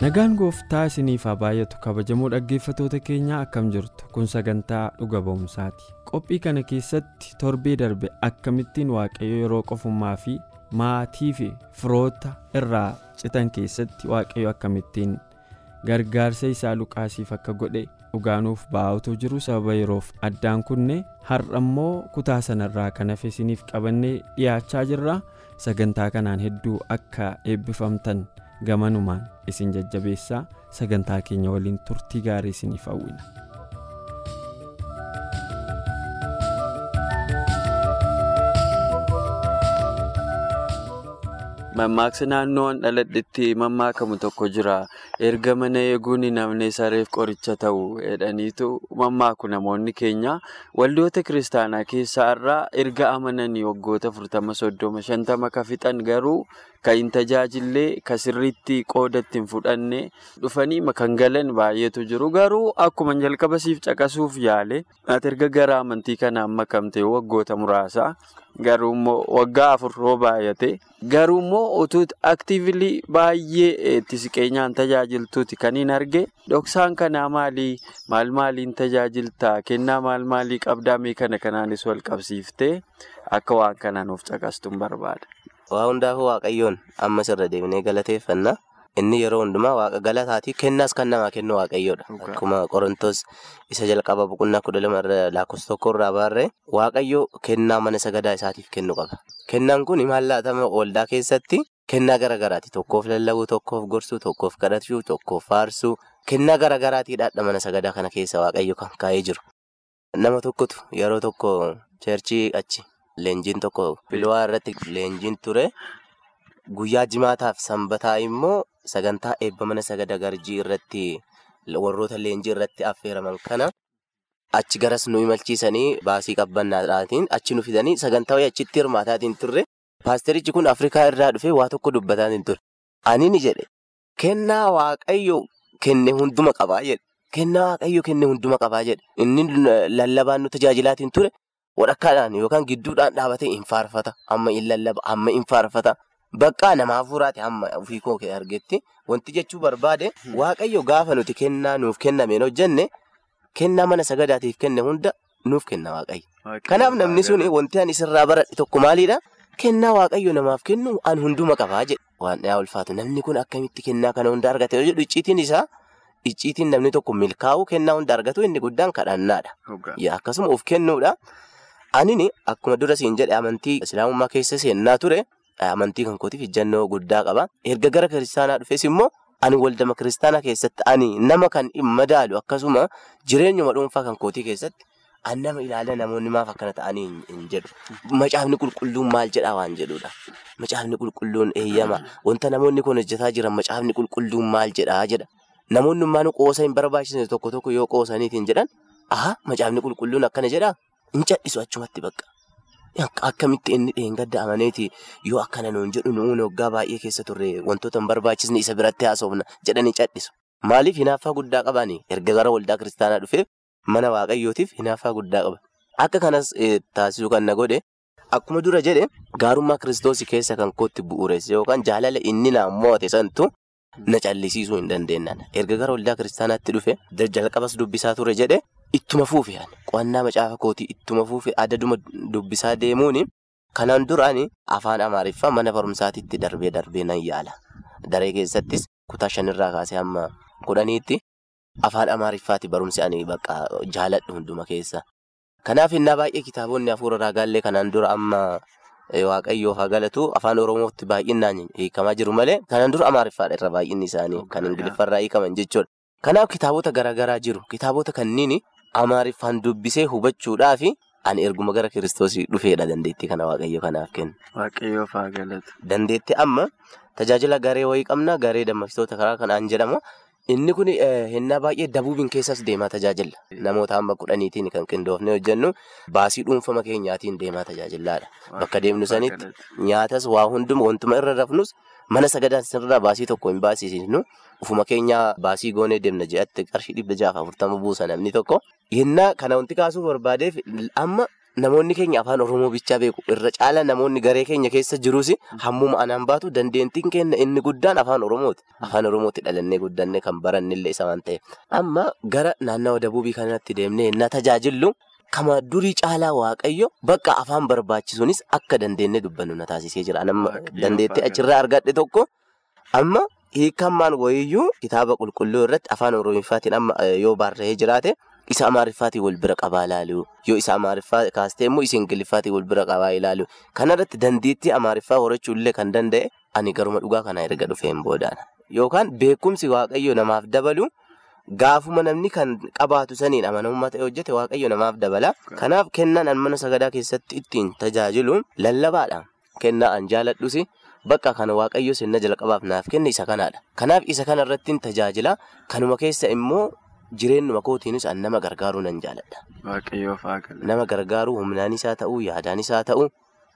Nagaan gooftaa isiniif haa baay'atu. Kabajamoo dhaggeeffatoota keenyaa akkam jirtu? Kun sagantaa dhuga ba'umsaati qophii kana keessatti torbee darbe akkamittiin waaqayyo yeroo qofummaa fi maatii fi firoota irraa citan keessatti waaqayyo akkamittiin gargaarsa isaa luqaasiif akka godhe dhugaanuuf baa'utu jiru. Sababa yeroof addaan kunne har'a immoo kutaa sanarraa kan hafe isiniif qabannee dhiyaachaa jirra. Sagantaa kanaan hedduu akka eebbifamtan. Gamanumaan isin jajjabeessaa sagantaa keenya waliin turtii gaarii isiniif hawwina. Mammaaksa naannoon dhaladhetti mammaakamu tokko jira erga mana eeguun namni sareef qoricha ta'u jedhaniitu mammaaku namoonni keenya waldoota kiristaanaa keessaa erga amananii waggoota 40-30 ka fixan garuu kan hin tajaajillee ka sirriitti qoodatti hin fudhanne dhufanii kan galan baay'eetu jiru garuu akkuma jalqaba siif caqasuuf yaale ati erga gara amantii kanaan makamte waggoota muraasa. Garuu immoo waggaa afur yoo baay'ate garuu immoo utuu aktiivili baay'ee itti siqeenyaan tajaajiltuuti kan hin arge dhoksaan kanaa maalii maal maaliin tajaajiltaa kennaa maal maalii qabdaa mee kana kanaanis wal qabsiiftee akka waan kanaan of caqastuun barbaada. Waa hundaafuu waaqayyoon ammas irra deebinee galateeffannaa. Inni yeroo hundumaa waaqa galataati. Kennaas kan namaa kennu waaqayyoodha. Akkuma Qorontoos isa jalqaba boqonnaa kudha lama lakkoofsa tokko irraa baarree waaqayyoo kennaa mana sagadaa isaatiif kennu qaba. Kennaan kun maal laatama waldaa keessatti kennaa garaagaraati. Tokkoof lallabuu, tokkoof gorsuu, tokkoof kadhachuu, tokkoof faarsuu kennaa garaagaraatiidhaadha mana sagadaa kana keessa waaqayyo kan kaa'ee jiru. Nama tokkotu yeroo tokko cheerchii achi leenjiin tokko pilwaa irratti leenjiin ture. Guyyaa jimaataaf sanbataa immoo sagantaa eebba mana sagada garjii irratti warroota leenjii irratti affeeraman kana achi garas nu imalchiisanii baasii qabbannaadhaatiin achi nu fidanii sagantaa wayii achitti hirmaataatiin turre. Paasterichi kun Afrikaa irraa dhufee waa tokko dubbataatiin ture. Ani ni jedhe kennaa waaqayyo kenne hunduma qabaa jedhe. Kennaa waaqayyo kenne hunduma qabaa jedhe. Inni lallabaan nu tajaajilaatiin ture walakkaadhaan yookaan gidduudhaan dhaabatee hin faarfata. Amma hin lallaba, amma hin faarfata. Baqqaa namaa fuuraati hamma ofii koo argetti wanti jechuu barbaade waaqayyo gaafa nuti kennaa nuuf kennameen hojjenne kennaa mana sagadaatiif kenne hunda nuuf kenna waaqayyo. Kanaaf namni sun wanti ani isirraa baradhe tokko maalidhaa? Kennaa waaqayyo namaaf kennu an hunduma qabaa jedhe. Waan dhiyaa ulfaatu namni kun akkamitti kennaa kana hunda argate yoo jedhu icciitiin isaa icciitiin namni tokko milkaa'uu kennaa hunda argatu inni guddaan kadhannaadha. Akkasuma of kennuudha. Anini akkuma dura siin jedhe amantii islaamummaa keessa seennaa ture. Amantii kan kootiif ijjannoo guddaa qaba. Erga gara kiristaanaa dhufes immoo ani waldama kiristaanaa keessatti ani nama kan madaalu akkasuma jireenyuma dhuunfaa kan kootii keessatti ani nama ilaala namoonni maaf akkana ta'anii hin jedhu. Macaafni qulqulluun maal jedhaa waan jedhudha. Macaafni qulqulluun eeyyama. Wanta namoonni kun hojjetaa jiran macaafni qulqulluun maal jedhaa jedha. Namoonni immoo qoosa hin barbaachisne tokko tokko yoo qoosaniitiin jedhan aha macaafni qulqulluun akkana jedhaa hin achumatti bakka. Akkamitti inni dheengadda amaneeti yoo akkana nuun jedhu nuun waggaa baay'ee keessa turre wantoota hin barbaachisne isa biratti haasofna jedhanii cadhisu. Maaliif hinaaffaa guddaa qabaani? Erga gara waldaa kiristaanaa dhufeef mana waaqayyootiif hinaaffaa guddaa qaba. Akka kanas taasisuu kan na godhe akkuma dura jedhe gaarummaa kiristoosii keessa kan kootti bu'uureesse yookaan jaalala inni naan mo'ate santu na callisiisuu hin dandeenyaan. Erga gara waldaa kiristaanaatti dhufe jalqabas dubbisaa ture jedhe. Ittuma fuufe qo'annaa macaafa kootii ittuma fuufe adaduma dubbisaa deemuun kanaan duraan afaan amaariffaa mana barumsaatitti darbee darbee nan yaala. Daree keessattis kutaa shanirraa kaasee hamma kudhaniitti afaan amaariffaati barumsi ani bakka jaaladhu hunduma keessa. Kanaaf innaa baay'ee kitaabonni hafuura raagaallee kanaan dura amma waaqayyoof haa galatu afaan oromootti baay'inaan hiikamaa jiru malee kanaan dura amaariffaadha irra baay'inni isaanii kan ingiliffarraa hiikaman jechuudha. Kanaaf kitaabota garaagaraa jiru kitaabota kanniin amaariffaan dubbisee hubachuudhaaf ani erguma gara kiristoosii dhufeedha dandeettii kana waaqayyo kanaaf kenna. Waaqayyoof haa galatu. Dandeettii amma tajaajila garee wayii qabna garee dammaqsitoota karaa kanaan jedhama. Inni kun hennaa baay'ee dabuubiin keessas deemaa tajaajila. Namoota amma kudhaniitiin kan qindoofnee hojjennu baasii dhuunfama keenyaatiin deemaa tajaajilaadha. Bakka deemnu sanitti nyaatas waa hunduma wantuma irra rafnus mana sagadaa sirraa baasii tokko hin baasisnu ufuma keenya baasii goonee deemna jedhatti qarshii dhibba jaaf afurtama buusa namni tokko. Yennaa kana wanti kaasuuf barbaadeef amma namoonni keenya afaan oromoo bichaa beeku irra caala namoonni garee keenya keessa jirus hammuma anaan baatu dandeettiin keenya inni guddaan afaan oromooti. Afaan oromootti dhalannee guddannee kan barannillee isa waan ta'eef. Amma gara naannawa dabuubii kanatti deemnee yennaa tajaajillu kama durii caalaa waaqayyo bakka afaan barbaachisuunis akka dandeenye dubbannu na taasisee jira. Dandeettii achirraa argadhe tokko amma hiikammaan wayiyyuu kitaaba qulqulluu irratti afaan oromiffaatiin amma yoo barreeffamee jiraate. Isa amaariffaatiin wal bira qabaa ilaalu yoo isa amaariffaa kaastee immoo isa ingiliffaatiin wal bira qabaa ilaalu kanarratti dandeettii amaariffaa horachuu illee kan danda'e ani garuma dhugaa kana erga dhufeen boodaadha. Yookaan beekumsi waaqayyo namaaf dabalu gaafuma namni kan qabaatu saniin amanamummaa ta'e hojjete waaqayyo namaaf dabala. Kanaaf kennaan an mana sagadaa keessatti ittiin tajaajilu lallabaadha. Kennaa an jaaladhus bakka kana waaqayyo sinna jalqabaaf naaf kenne isa kanaadha. Kanaaf isa kanarratti tajaajila kanuma keessa immoo. Jireenyuma kootiinis an nama gargaaruu nan jaaladha. Waaqayyoof haa galatu. Nama gargaaruu humnaanis haa ta'uu yaadaanis haa ta'uu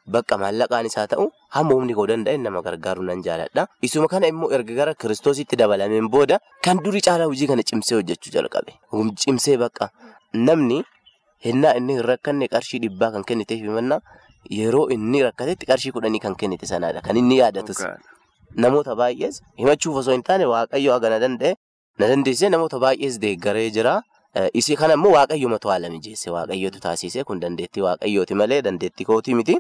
bakka maallaqaanis haa ta'uu hamma humni koo danda'e nama gargaaruu nan jaaladha. Isuma kana immoo erga gara kiristoositti dabalameen booda kan durii caalaa hojii kana cimsee hojjechuu jalqabe. Cimsee bakka namni hennaa inni hin rakkanne qarshii dhibbaa kan kenniteef himannaa yeroo inni rakkatetti qarshii kudhanii kan kennite sanaadha. Kan inni yaadatus namoota baay'ees himachuuf osoo hin taane waaqayyo hagana danda'e. Na dandeessee namoota baay'ees deeggaree jira. Isii kana immoo waaqayyoomatu haala mijeesse waaqayyootu taasise kun dandeettii waaqayyooti malee dandeettii kootii miti.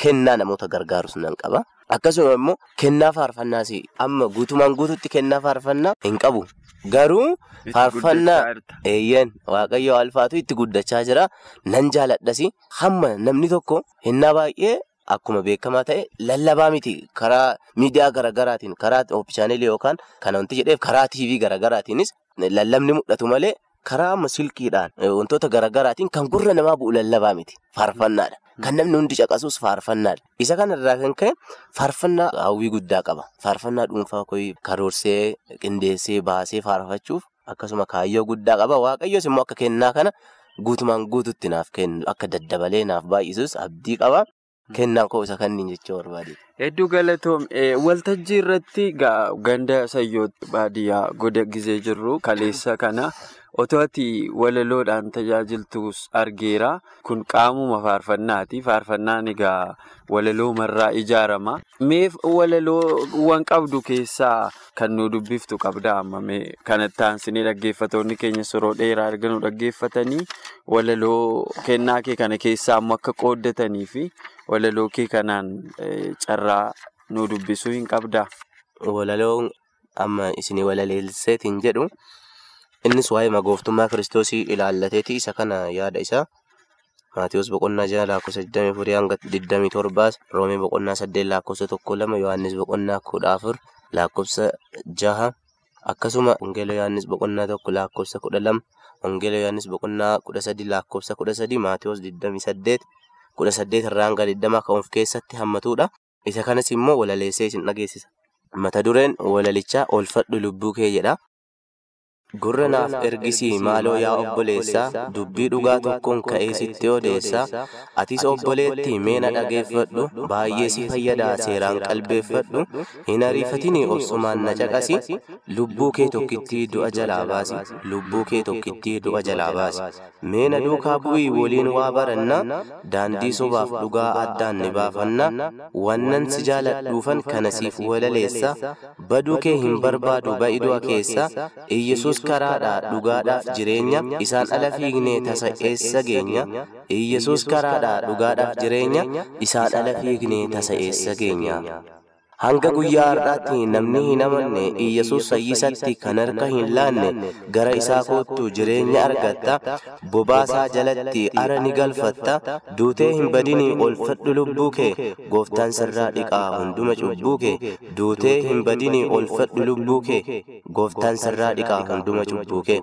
Kennaa namoota gargaarus nan qaba. Akkasuma immoo kennaa faarfannaas amma guutumaan guutuutti kennaa faarfannaa hin qabu. Garuu faarfannaa eeyyan waaqayyo alfaatu itti guddachaa jira. Nan jaaladhas hamma namni tokko hennaa baay'ee. Akkuma beekamaa ta'e lallabaa miti karaa miidiyaa garaagaraatiin karaa oopishaaneelii yookaan kan wanti jedheef karaa tiivii garaagaraatiinis lallabni mul'atu malee karaa silkiidhaan wantoota garaagaraatiin kan gurra namaa bu'u lallabaa miti faarfannaadha. Kan namni hundi caqasus faarfannaadha. Isa kanarraa kan ka'e faarfannaa hawwii guddaa qaba. Faarfannaa dhuunfaa koyi karoorsee qindeessee baasee faarfachuuf akkasuma kaayyoo guddaa qaba. Waaqayyoos immoo akka kennaa kana guutumaan guututti naaf kennu akka daddabalee naaf baay'isus abdii qaba. Kennaan koo isa kanniin jechuu barbaade. Hedduu galatoom waltajjii irratti ganda sayyootti baadiyyaa goda gizee jirru kaleessa kana otoo ati walaloodhaan tajaajiltus argeera. Kun qaamuma faarfannaati. Faarfannaan egaa walaloo marraa ijaarama. Mee walaloowwan qabdu keessaa kan nu dubbiftu qabda amma mee kanatti aansinee dhaggeeffatoonni keenya soroo dheeraa arganu dhaggeeffatanii walaloo kennaa kee kana keessaa ammoo akka qooddatanii fi walaloo kee kanaan carraa nu dubbisuu hin qabdaa? Walaloon amma isinii walaleelseetiin jedhu innis waa'ee magooftummaa kiristoosii ilaallateeti isa kana yaada isaa Maatiyoos boqonnaa jaha lakkoofsa 24 hanga 27 Roomee boqonnaa 8 lakkoofsa 12 Yohaannis boqonnaa 14 lakkoofsa 6 akkasuma Wangeela Yohaannis boqonnaa 1 lakkoofsa 12 Wangeela Yohaannis boqonnaa 13 lakkoofsa 13 Maatiyoos 28 18 irraa hanga 20 kan of keessatti hammatudha. Isa kanas immoo walaleessee isin dhageessisa. Mata dureen walalichaa oolfadhu lubbuu kee jedha. Gurra naaf ergisii maaloo yaa obboleessaa dubbii dhugaa tokkoon ka'ee sitti odeessaa atis obboleettii meena dhageeffadhu baay'ee si fayyadaa seeraan qalbeeffadhu hin ariifatinii obsumaan na caqasi lubbuu kee tokkittii du'a jalaa baasi lubbuu kee tokkittii du'a jalaa baasi. meena duukaa bu'ii waliin waa baranna daandii sobaaf dhugaa addaan ni baafanna wannan si jaaladhuufan kanasiif walaleessa baduu kee hin barbaadu ba'i du'a keessa iyyesuus karaadhaa dhugaadhaaf jireenya isaan ala fiignee tasa eessa geenya iyyesuus karaadhaa dhugaadhaaf jireenya? isaan ala fiignee tasa eessa geenya Hanga guyyaa har'aatti namni hin amanne Iyyasuus fayyisatti kan harka hin laanne gara isaa koottu jireenya argatta. Bobaasaa jalatti ara ni galfatta. Duutee hin badini oolfadhu lubbuu kee. Gooftaan sirraa dhiqaa hunduma cubbuu kee. Duutee hin badini oolfadhu lubbuu kee. Gooftaan sirraa dhiqaa hunduma cubbuu kee.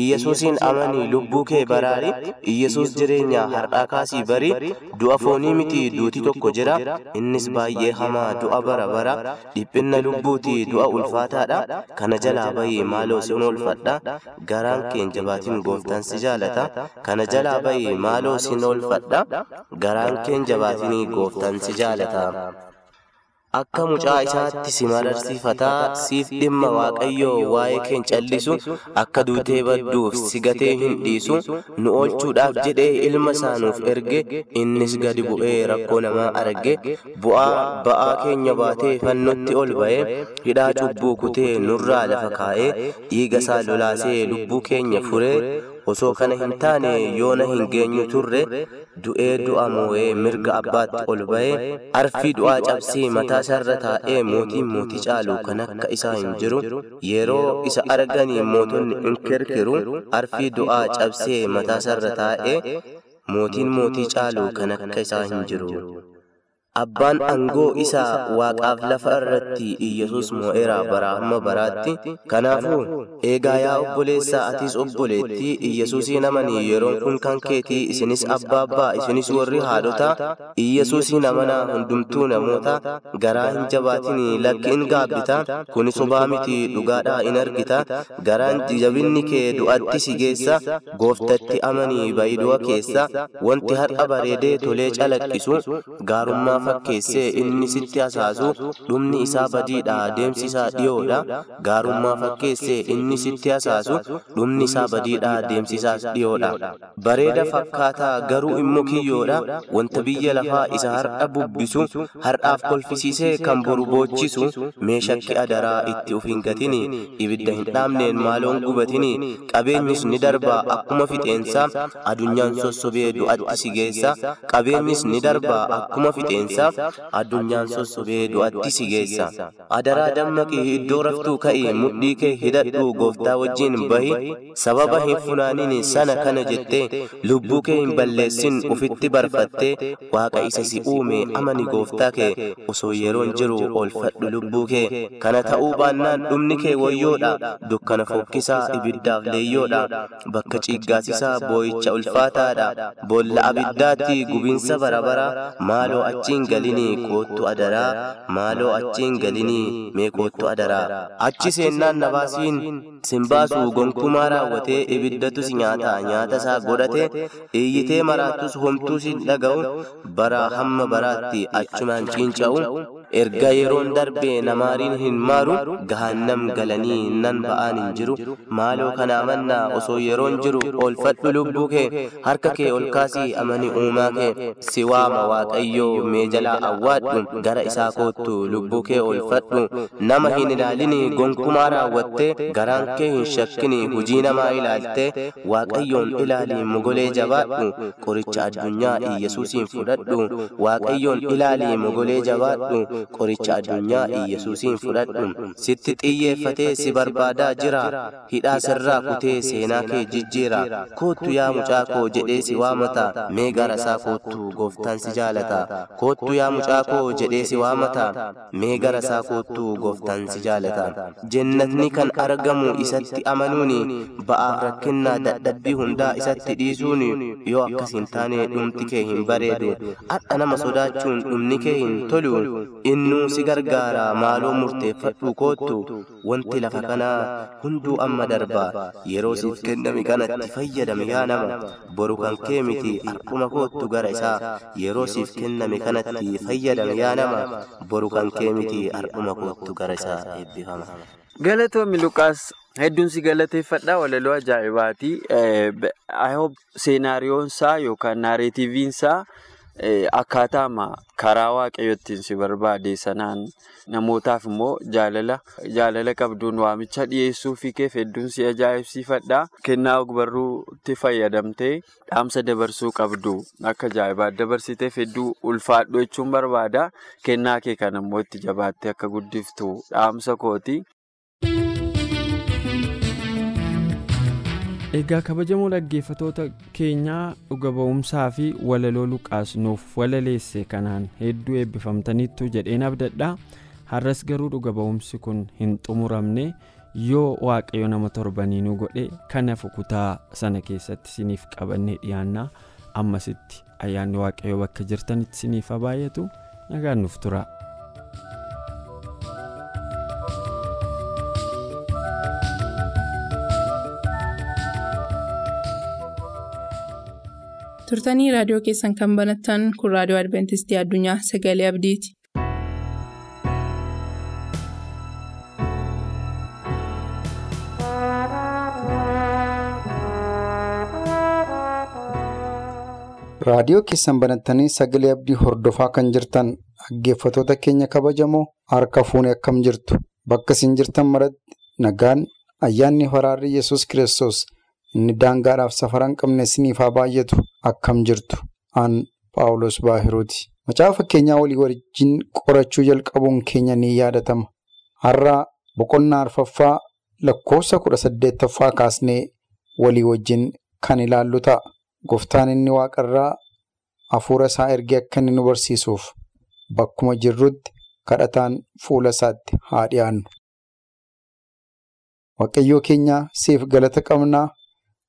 Iyyasuusin amanii lubbuu kee baraari. Iyyasuus jireenya har'aa kaasii barii. Du'a foonii miti duuti tokko jira. Innis baay'ee hamaa du'a bara bara. Dhiphinna lubbuuti du'a ulfaataadha. Kana jalaa bahii maaloo sin oolfadha. Garaan keen jabaatiin gooftaan si jaalata. Kana jalaa bahii maaloo sin oolfadha. Garaan keen jabaatiin gooftaan si jaalata. Akka mucaa isaatti si mararsiifataa siif dhimma waaqayyoo waa'ee keen callisu akka duutee badduuf si gatee hin dhiisu nu oolchuudhaaf jedhee ilma isaanuuf erge innis gadi bu'ee rakkoo namaa arge bu'aa ba'aa keenya baatee fannotti ol ba'ee hidhaa cubbuu kutee nurraa lafa kaa'ee dhiiga isaa lolaasee lubbuu keenya furee osoo kana hin taane yoona hin geenyu turre du'ee du'a moo'ee mirga abbaatti ol ba'ee arfii du'aa cabsee mataa isaarra taa'ee mootiin mootii caalu kan akka isaa hin jiru yeroo isa arganii mootonni in kirkiru arfii du'aa cabsee mataa isaarra taa'ee mootiin mootii caalu kan akka isaa hin jiru. Abbaan aangoo isaa waaqaaf lafa irratti Iyyasuus moo'eera bara hamma baraatti. Kanaafuu eegaa yaa obboleessaa atis obboleetti Iyyasuusin amanii yeroon kun kan keetii isinis abbaa abbaa isinis warri haadhotaa Iyyasuusin amanaa hundumtuu namoota garaa hin jabaatin lakki in gaabbita kuni sobaa miti dhugaadhaa in argita garaan jabinni kee du'atti si geessa gooftatti amanii bayidu'a keessa wanti har'a bareedee tolee calaqqisu gaarummaa fakkeessee inni sitti hasaasu dhumni isaa badiidha deemsi isaa dhiyoodha. Gaarummaa fakkeessee inni sitti hasaasu dhumni isaa badiidha deemsi isaas dhiyoodha. Bareeda fakkaataa garuu immoo kiyyoodha. Wanta biyya lafaa isa har'a bubbisu har'aaf kolfisiisee kan boru boochisu meeshakki adaraa itti of hin gatini ibidda hin dhaamneen maaloon gubatini qabeenyis ni darba akkuma fixeensa adunyaan sossobee du'atti si geessa qabeenyis ni darba akkuma fixeensa adunyaan sossobee du'atti si geessa adaraa dammaqii iddoo raftuu ka'ii mudhii kee hidhadhu gooftaa wajjin bahi. Sababa hin funaanin sana kana jettee lubbuu kee hin balleessin ufitti barfattee waaqa isa si uume amani gooftaa kee osoo yeroon jiru oolfadhu lubbuu kee kana ta'uu baannaan dhumni kee wayyoodha dukkana fokkisaa ibiddaaf leeyyoodha bakka ciiggaasisaa boo'icha ulfaataadha boolla abiddaatti gubiinsa barabara maaloo achiin galinii koottu adaraa maaloo achiin galinii mee koottu adaraa achi seennaan nabaasiin simbaasu gonkumaa raawwatee ibiddatu si nyaata nyaata isaa godhate iyyitee maraattus homtuu si dhaga'u bara hamma baraatti achumaan ciinca'u erga yeroon darbe namaariin hin maaru gahannam galanii nan ba'aan hin jiru. Maaloo kana amannaa osoo yeroon jiru oolfadhu lubbuu kee harka kee ol kaasii amani uumaa kee si waama waaqayyoo mee jalaa awwaadhu gara isaa koottu lubbuu kee oolfadhu nama hin ilaalini gonkumaa raawwattee garaan kee hin shakkini hujii namaa ilaaltee waaqayyoon ilaalii mogolee jabaadhu qoricha addunyaa iyyasuusiin fudhadhu. Waaqayyoon ilaalii mogolee jabaadhu qoricha addunyaa iyyasuusiin fudhadhu. sitti xiyyeeffatee si barbaadaa jira hidhaa sirraa kutee seenaa kee jijjiira koottu yaa mucaa koo jedhee si waamata. mee gara isaa koottu gooftaan si jaalata. koottu yaa mucaa koo jedhee si waamata. mee gara isaa koottu gooftaan si jaalata. jennatni kan argamu isatti amanuuni. ba'aaf rakkinnaa dadhabbii hundaa isatti dhiisuuni. yoo akkas hin taane dhumti kee hin bareedu. har'a nama sodaachuun dhumni kee hin tolu innuu si gargaara maaloo murteeffadhu koottu wanti lafa kanaa hunduu amma darba yeroo siif kenname kanatti fayyadame yaa nama. boru kan kee miti har'uma koottu gara isaa. yeroo siif kenname kanatti fayyadame yaa nama. boru kan kee miti har'uma koottu gara isaa eebbifama. Galatoomii Luqaas hedduun si galateeffadha walaloo ajaa'ibaati. Seenaariyoon isaa yookaan naareetiiviin isaa Akkaataa karaa waaqayyootiin si barbaade sanaan namootaaf immoo jaalala qabduun waamicha dhiyeessuufii keef hedduun si ajaa'ibsiifadha. Kennaa ogbarruutti fayyadamtee dhaamsa dabarsuu qabdu akka ajaa'ibaatti dabarsiteef hedduu ulfaadhu jechuun barbaada. Kennaa kee kan immoo itti jabaattee akka guddiftu dhaamsa kooti. Egaa kabajamoo dhaggeeffatoota keenyaa dhuga ba'umsaa fi walaloo Luqaas nuuf walaleesse kanaan hedduu eebbifamtaniittu jedheen abdadha. Har'as garuu dhuga ba'umsi kun hin xumuramne yoo waaqayyo nama torbanii nu godhe kanaaf kutaa sana keessatti siniif qabannee dhiyaannaa ammasitti ayyaanni waaqayyo bakka jirtanitti siniif haa baay'atu nagaan nuuf tura. Turtanii raadiyoo keessan kan banattan kun raadiyoo adventistii addunyaa sagalee abdiiti. raadiyoo keessan banattanii sagalee abdii hordofaa kan jirtan dhaggeeffatoota keenya kabajamoo harka fuunee akkam jirtu bakka isin jirtan maratti nagaan ayyaanni waraarri yesus kiristoos. Inni daangaadhaaf safara hin qabne isiniif haa baay'atu akkam jirtu aan paawulos baahiruuti macaafa keenyaa walii wajjin qorachuu jalqabuun keenya ni yaadatama har'a boqonnaa arfaffaa lakkoofsa kudha saddeettaffaa kaasnee walii wajjin kan ilaallu ta'a gooftaan inni waaqarraa hafuura isaa ergee akka inni nu barsiisuuf bakkuma jirrutti kadhataan fuula isaatti haa dhiyaannu. waaqayyoo keenya siif galata qabnaa.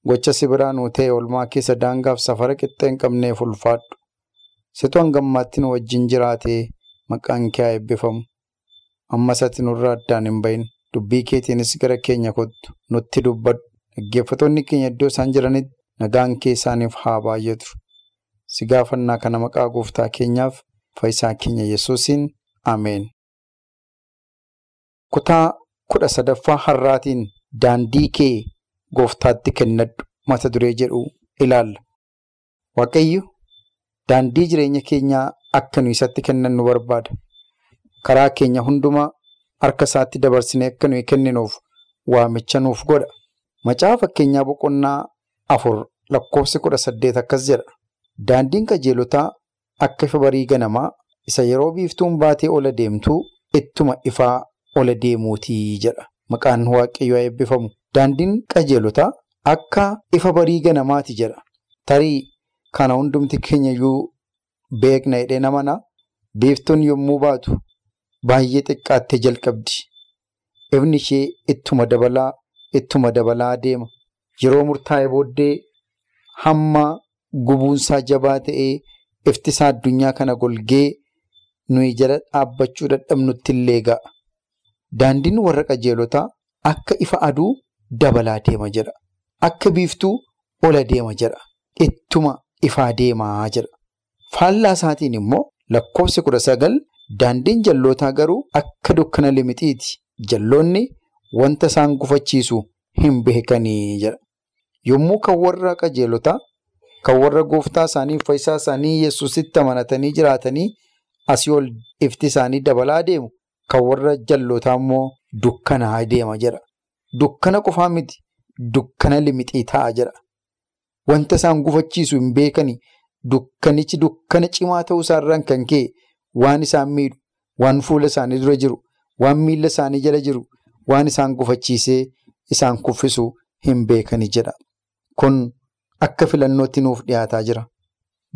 Gocha si biraa nuu ta'e olmaa keessa daangaaf safara qixxee hin qabneef ulfaadhu. Situ hangammaatti nu wajjin jiraatee maqaan kee haa eebbifamu. Ammas ati nurraa addaan hin bahin. Dubbii keetiinis gara keenya kottu. Nutti dubbadhu. Dhaggeeffatoonni keenya iddoo isaan jiranitti nagaan kee isaaniif haa baay'atu. Si gaafannaa kana maqaa gooftaa keenyaaf fayyisaa keenya yesuusiin. Ameen. kutaa kudha sadaffaa har'aatiin daandii kee. Gooftaatti kennadhu mata duree jedhu ilaalla. Waaqayyo daandii jireenya keenyaa akka nu isatti kennannu barbaada. Karaa keenya hundumaa harka isaatti dabarsinee akka nuyi kenninuuf waamicha nuuf godha. Macaafa fakkeenyaa boqonnaa afur lakkoofsi kudha saddeet akkas jedha. Daandiin qajeelotaa akka ifa barii ganamaa isa yeroo biiftuun baatee ola deemtuu ittuma ifaa ola deemuutii jedha. Maqaan waaqayyoo eebbifamu. Daandiin qajeelotaa akka ifa barii ganamaati jedha. Tarii kana hundumti keenya iyyuu beekna hidhee namanaa biiftuun yommuu baatu baay'ee xiqqaattee jalqabdi. Ifni ishee ittuma dabalaa ittuma dabalaa deema. Yeroo murtaa'e booddee hamma gubuunsaa jabaa ta'ee iftisaa addunyaa kana golgee nuyi jala dhaabbachuu dadhabnutti illee ga'a. Daandiin warra qajeelotaa akka ifa aduu. Dabalaa deema jedha. Akka biiftuu ola deema jedha. Ittuma ifaa deemaa jedha. Faallaa isaatiin immoo lakkoofsi kudha sagal daandiin jallootaa garuu akka dukkana limixiiti. Jalloonni wanta isaan gufachiisu hin beekanii jedha. Yommuu kan warra qajeelotaa kan warra gooftaa isaanii fayyisaa isaanii yesusitti amanatanii jiraatanii asii ol ifti isaanii dabalaa deemu kan warra jallootaa immoo dukkanaa deema jedha. Dukkana qofaa miti dukkana limixii ta'a jedha. Wanta isaan gufachiisu hin beekani dukkanichi dukkana cimaa ta'uu isaarraan kan ka'e waan isaan miidhu, waan fuula isaanii dura jiru, waan miila isaanii jala jiru, waan isaan gufachiisee isaan kuffisu hin beekani jedha. Kun akka filannootti nuuf dhiyaataa jira.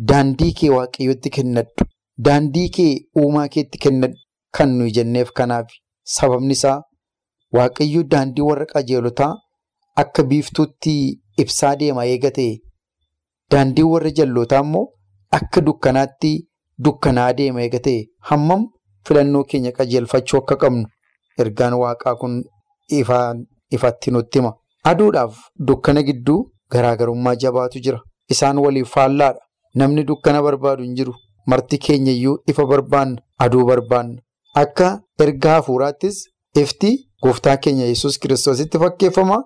Daandii kee waaqayyotti kennadhu. Daandii kee uumaa keetti kennadhu kan nuyi jenneef kanaaf sababni isaa. Waaqayyo daandii warra qajeelotaa akka biiftuutti ibsaa deema eegate daandii warra jallootaa immoo akka dukkanaatti dukkanaa deema eegate hammam filannoo keenya qajeelfachuu akka qabnu ergaan waaqaa kun ifatti nutti hima. Aduudhaaf dukkana gidduu garaagarummaa jabaatu jira. Isaan waliif faallaadha. Namni dukkana barbaadu hin jiru. Marti keenya iyyuu ifa barbaanna. Aduu barbaanna. Akka ergaa hafuuraattis ifti. Gooftaa keenya yesus kiristoositti fakkeeffama.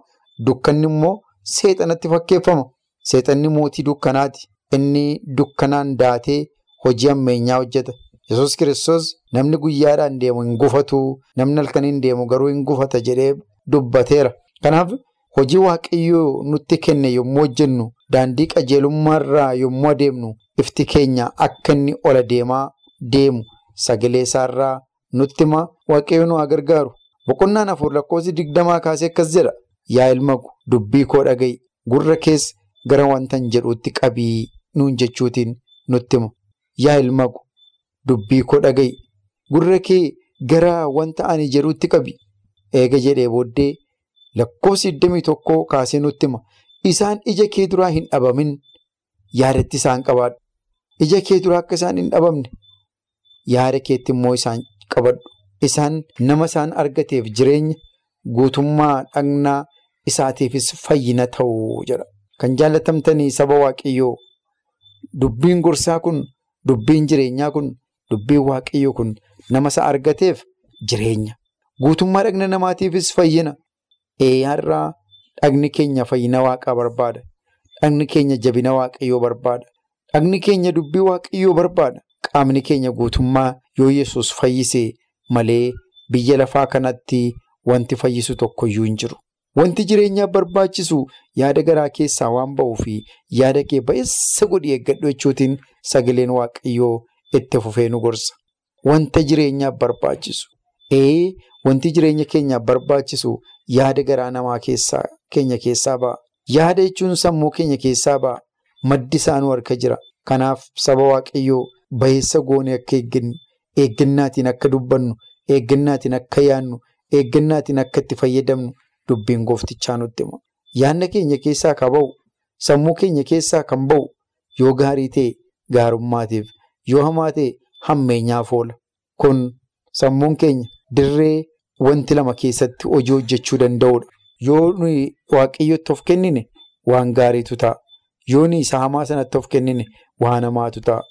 Dukkanni immoo seexanatti fakkeeffama. Seexanni mootii dukkanaati. Inni dukkanaan daatee hojii ammeenyaa hojjeta. Yesuus kiristoos namni guyyaadhaan deemu hin gufatu namni halkaniin deemu garuu hin gufata jedhee dubbateera. Kanaaf hojii waaqayyoo nutti kenne yommuu hojjennu daandii qajeelummaarraa yommuu adeemnu ifti keenya akka inni ola deemaa deemu sagalee isaarraa nutti hima waaqayyo nu haa gargaaru. Boqonnaan afur lakkoofsi digdamaa kaasee akkas jedha. Yaa ilma ko dubbii koo dhaga'i gurra keessa gara wanta hin jedhuutti qabii nuun jechuutiin nutti hima. Yaa ilma ko dubbii koo dhaga'i gurra kee gara wanta ani jedhuutti qabi. Eega jedhee booddee lakkoofsi digdamii tokkoo kaasee nutti hima. Isaan ija kee duraa hin dhabamin yaadatti isaan qabaadhu. Ija kee duraa akka isaan hin dhabamne yaada keetti immoo isaan qabadhu. Isaan nama isaan argateef jireenya guutummaa dhagnaa isaatiifis fayyina ta'u jedha. Kan jaallatamtanii saba waaqayyoo dubbiin gorsaa kun dubbiin jireenyaa kun dubbiin waaqayyoo kun nama isa argateef jireenya. Guutummaa dhagna namaatiifis fayyina. Eeyyaarraa dhagni keenya fayyina waaqaa barbaada. Dhagni keenya jabina waaqayyoo barbaada. Dhagni keenya dubbii waaqayyoo barbaada. Qaamni keenya guutummaa yoo yesus fayyisee malee biyya lafaa kanatti wanti fayyisu tokkoyyuu hin jiru. Wanti jireenyaaf barbaachisu yaada garaa keessaa waan ba'uu fi yaada kee ba'eessa godhi eeggadhu jechuutiin sagaleen waaqayyoo itti fufee nu gorsa. Wanta jireenyaaf barbaachisu. Ee wanti jireenya keenyaaf barbaachisu yaada garaa namaa keenya keessaa ba'a. Yaada jechuun sammuu keenya keessaa ba'a. Maddi isaa nu harka jira. Kanaaf saba waaqayyoo ba'eessa goonee akka eeggannu, eeggannaatiin akka dubbannu, eeggannaatiin akka yaadnu, eeggannaatiin akka itti fayyadamnu dubbiin gooftichaa nutti hima. Yaadna keenya keessaa kan ba'u, sammuu keenya keessaa kan ba'u yoo gaarii ta'e gaarummaatiif, yoo hamaa ta'e hammeenyaaf oola. Kun sammuun keenya dirree wanti lama keessatti hojii hojjechuu danda'udha. Yoo nuyi waaqayyotti of kennine waan gaariitu ta'a. Yoo isa hamaa sanatti of kennine waan hamaatu ta'a.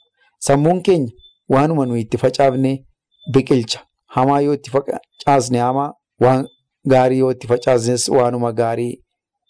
Sammuun keenya waanuma nuyi itti facaafne biqilcha. Hamaa yoo itti facaasne hamaa, waan gaarii yoo itti facaasnes waanuma gaarii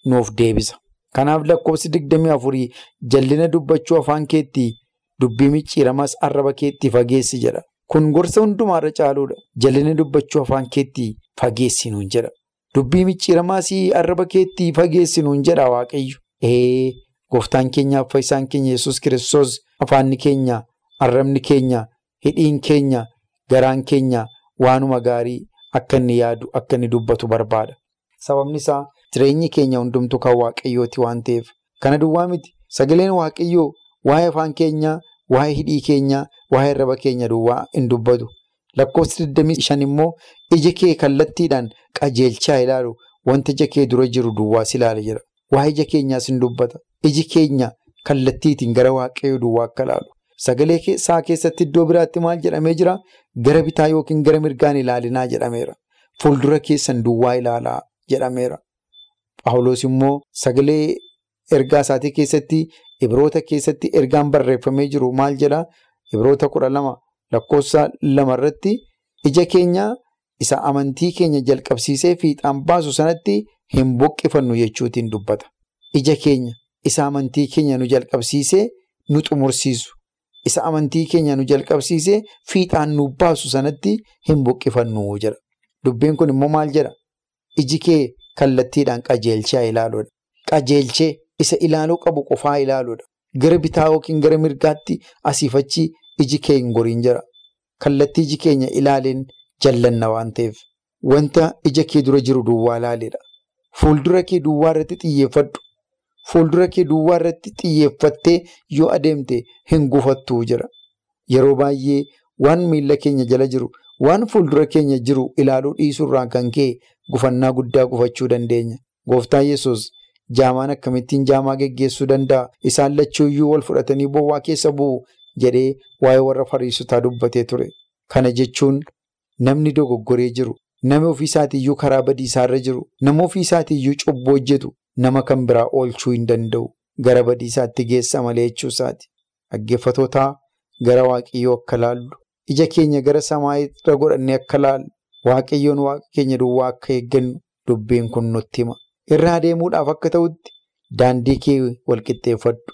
nuuf deebisa. Kanaaf lakkoofsi digdamii afurii jallina dubbachuu afaan keetti dubbii micciiramas arraba keetti fageessi jedha. Kun gorsa hundumaarra caaluudha. Jallina dubbachuu afaan keetti fageessi nuun jedha. Dubbii micciiramaas arraba keetti fageessi nuun jedha Waaqayyo. Ee gooftaan keenyaaf fayyisaan keenya yesus kiristoos afaanni keenya, arrabni keenya, hidhiin keenya, garaan keenya waanuma gaarii akka inni yaadu, akka inni dubbatu barbaada. Sababni isaa jireenyi keenya hundumtu kan waaqayyooti waan ta'eef. Kana duwwaa miti. Sagaleen waaqayyoo waa'ee afaan keenyaa, waa'ee hidhii keenyaa, waa'ee arraba keenya duwwaa hin dubbatu. Lakkoofsi 25 immoo ija kee kallattiidhaan qajeelchaa ilaalu wanta ija kee dura jiru duwwaas ilaala jedha. Waa'ee ija keenyaas hin dubbata. Iji keenya kallattiitiin gara waaqayyoo duwwaa akka ilaalu. Sagalee isaa keessatti iddoo biraatti maal jedhamee jira? Gara bitaa yookiin gara mirgaan ilaalinaa jedhameera. Fuuldura keessan duwwaa ilaalaa jedhameera. Paawuloos immoo sagalee ergaa isaatii keessatti Ibroota keessatti ergaan barreeffamee jiru maal jedhaa? Ibroota kudha lama lakkoofsa lamarratti ija keenya isa amantii keenya jalqabsiisee fiixaan baasu sanatti hin buqqifannu jechuutiin dubbata. Ija keenya isa amantii keenya nu jalqabsiisee nu xumursiisu. Isa amantii keenya nu jalqabsiisee fiixaan nu baasu sanatti hin buqqifannu jedha. Dubbiin kun immoo maal jedha? Iji kee kallattiidhaan qajeelchaa ilaaluudha. Qajeelchee isa ilaaluu qabu qofaa ilaaluudha. Gara bitaa yookiin gara mirgaatti asiif achi iji kee hin goriin jira. Kallattii iji keenya ilaaleen jallanna waan ta'eef. Wanta ija kee dura jiru duwwaa ilaaleedha. Fuuldura kee duwwaa irratti xiyyeeffadhu. Fuuldura kee duwwaa irratti xiyyeeffattee yoo adeemte hin gufattuu jira. Yeroo baay'ee waan miila keenya jala jiru, waan fuuldura keenya jiru ilaaluu dhiisuurraan kan ka'e gufannaa guddaa gufachuu dandeenya. Gooftaan Yesuus jaamaan akkamittiin jaamaa geggeessuu danda'a? Isaan lachuuyyuu wal fudhatanii bowwaa keessa bu'u jedhee waa'ee warra fariisotaa dubbatee ture. Kana jechuun namni dogoggoree jiru, namni ofii isaatiiyyuu karaa badiisaarra jiru, nama ofii isaatiiyyuu cubbuu hojjetu nama kan biraa oolchuu hin danda'u. Gara badiisaatti geessa malee jechuu isaati. Dhaggeeffatootaa gara Waaqayyoo akka laallu, ija keenya gara samaa irra godhannee akka laallu, Waaqayyoon Waaqa keenya duwwaa akka eeggannu dubbiin kun nutti hima. Irraa deemuudhaaf akka ta'utti daandii kee walqixxeeffadhu.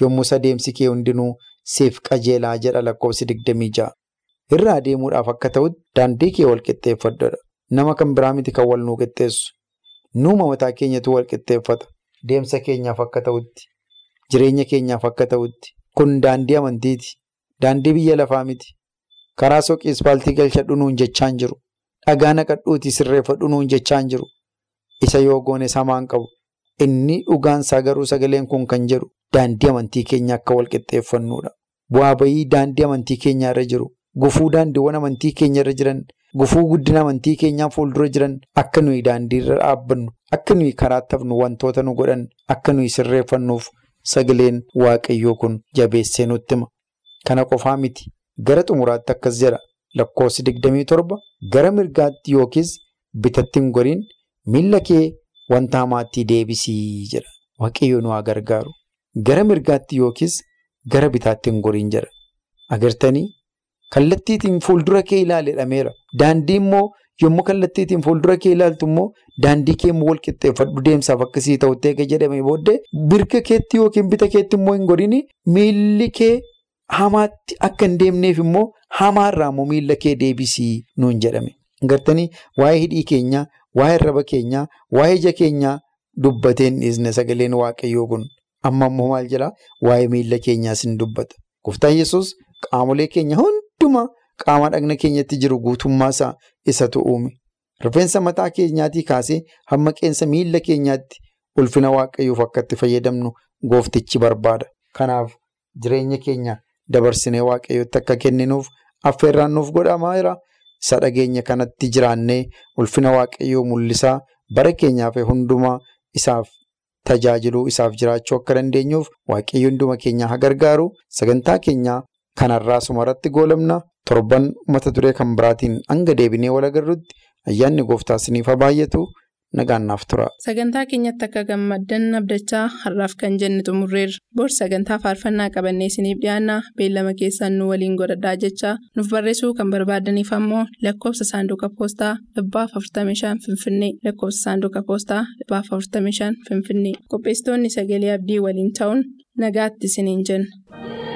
Yommus adeemsi kee hundinuu siif qajeelaa jedha lakkoofsi digdamii ja'a. Irraa deemuudhaaf akka ta'utti daandii kee wal qixxeeffadha. Nama kan biraa miti kan wal nuu qixxeessu. Nuuma mataa keenyatu wal qixxeeffata. Deemsa keenyaaf akka ta'utti, jireenya keenyaaf akka ta'utti. Kun daandii amantiiti. Daandii biyya lafaa miti. Karaa soqii ispaaltii galchadhu nuun jechaan jiru. Dhagaa naqadhuutii sirreeffadhu nuun jechaan jiru. Isa yoo goone samaan qabu. Inni dhugaansaa garuu sagaleen kun kan jedhu daandii amantii keenya akka wal qixxeeffannudha. Bu'aa bayii daandii amantii keenya irra jiru. Gufuu daandiiwwan amantii keenya irra jiran, gufuu guddina amantii keenyaa fuuldura jiran akka nuyi daandii irra dhaabbannu, akka nuyi karaatti hafnu wantoota nu godhan akka nuyi sirreeffannuuf sagaleen waaqayyoo kun jabeessee nutti hima. Kana qofaa miti. Gara xumuraatti akkas jedha. Lakkoofsi digdamii torba gara mirgaatti yookiis bitatti hin goriin miilla kee wanta hamaatti deebisii jedha. Waaqayyo nu haa gargaaru. Gara mirgaatti yookiis gara bitaatti hin goriin jedha. Agartanii kallattiitiin fuuldura kee ilaali jedhameera. Daandii immoo yommuu kallattiitiin fuuldura kee ilaaltu immoo daandii kee immoo wal qixxeeffadhu deemsaaf akkasii ta'utti eega jedhamee booddee mirga keetti yookiin bita keetti immoo hin goriin miilli kee hamaatti akka hin deemneef immoo hamaarraa immoo miilla kee deebisii nuun jedhame. Agartanii waa'ee hidhii keenyaa, waa'ee arraba keenyaa, waa'ee ija keenyaa dubbateen dhiisne sagaleen waaqayyoo kun amma immoo maal jedhaa waa'ee miilla keenyaas hin dubbata. Gooftaan Yesuus qaamolee keenya hundumaa qaama dhagna keenyatti jiru guutummaasaa isatu uume. Rifeensa mataa keenyaatii kaasee hamma qeensa miilla keenyaatti ulfina waaqayyoof akka itti fayyadamnu gooftichi barbaada. Kanaaf jireenya keenya dabarsinee waaqayyootti akka kenninuuf affeerraan nuuf godhamaa jira. Isa dhageenya kanatti jiraannee ulfina waaqayyoo mul'isaa bara keenyaaf hundumaa isaaf tajaajiluu isaaf jiraachuu akka dandeenyuuf waaqayyo hunduma keenya haa gargaaru. Sagantaa keenya kanarraa sumarratti goolabna. Torban mata duree kan biraatiin hanga deebinee wal agarrutti ayyaanni gooftaa isiniif haa baay'atu nagaan naaf tura. Sagantaa keenyatti akka gammaddan abdachaa har'aaf kan jenne xumurreerra. Bor sagantaa faarfannaa qabannee isiniif dhiyaanna beellama keessaan nu waliin godhadhaa jechaa nuuf barreessuu kan barbaadaniif ammoo lakkoofsa saanduqa poostaa dhibbaaf 45 finfinnee lakkoofsa saanduqa poostaa dhibbaaf 45 finfinnee qopheessitoonni sagalee abdii waliin ta'uun nagaatti isiniin jenna.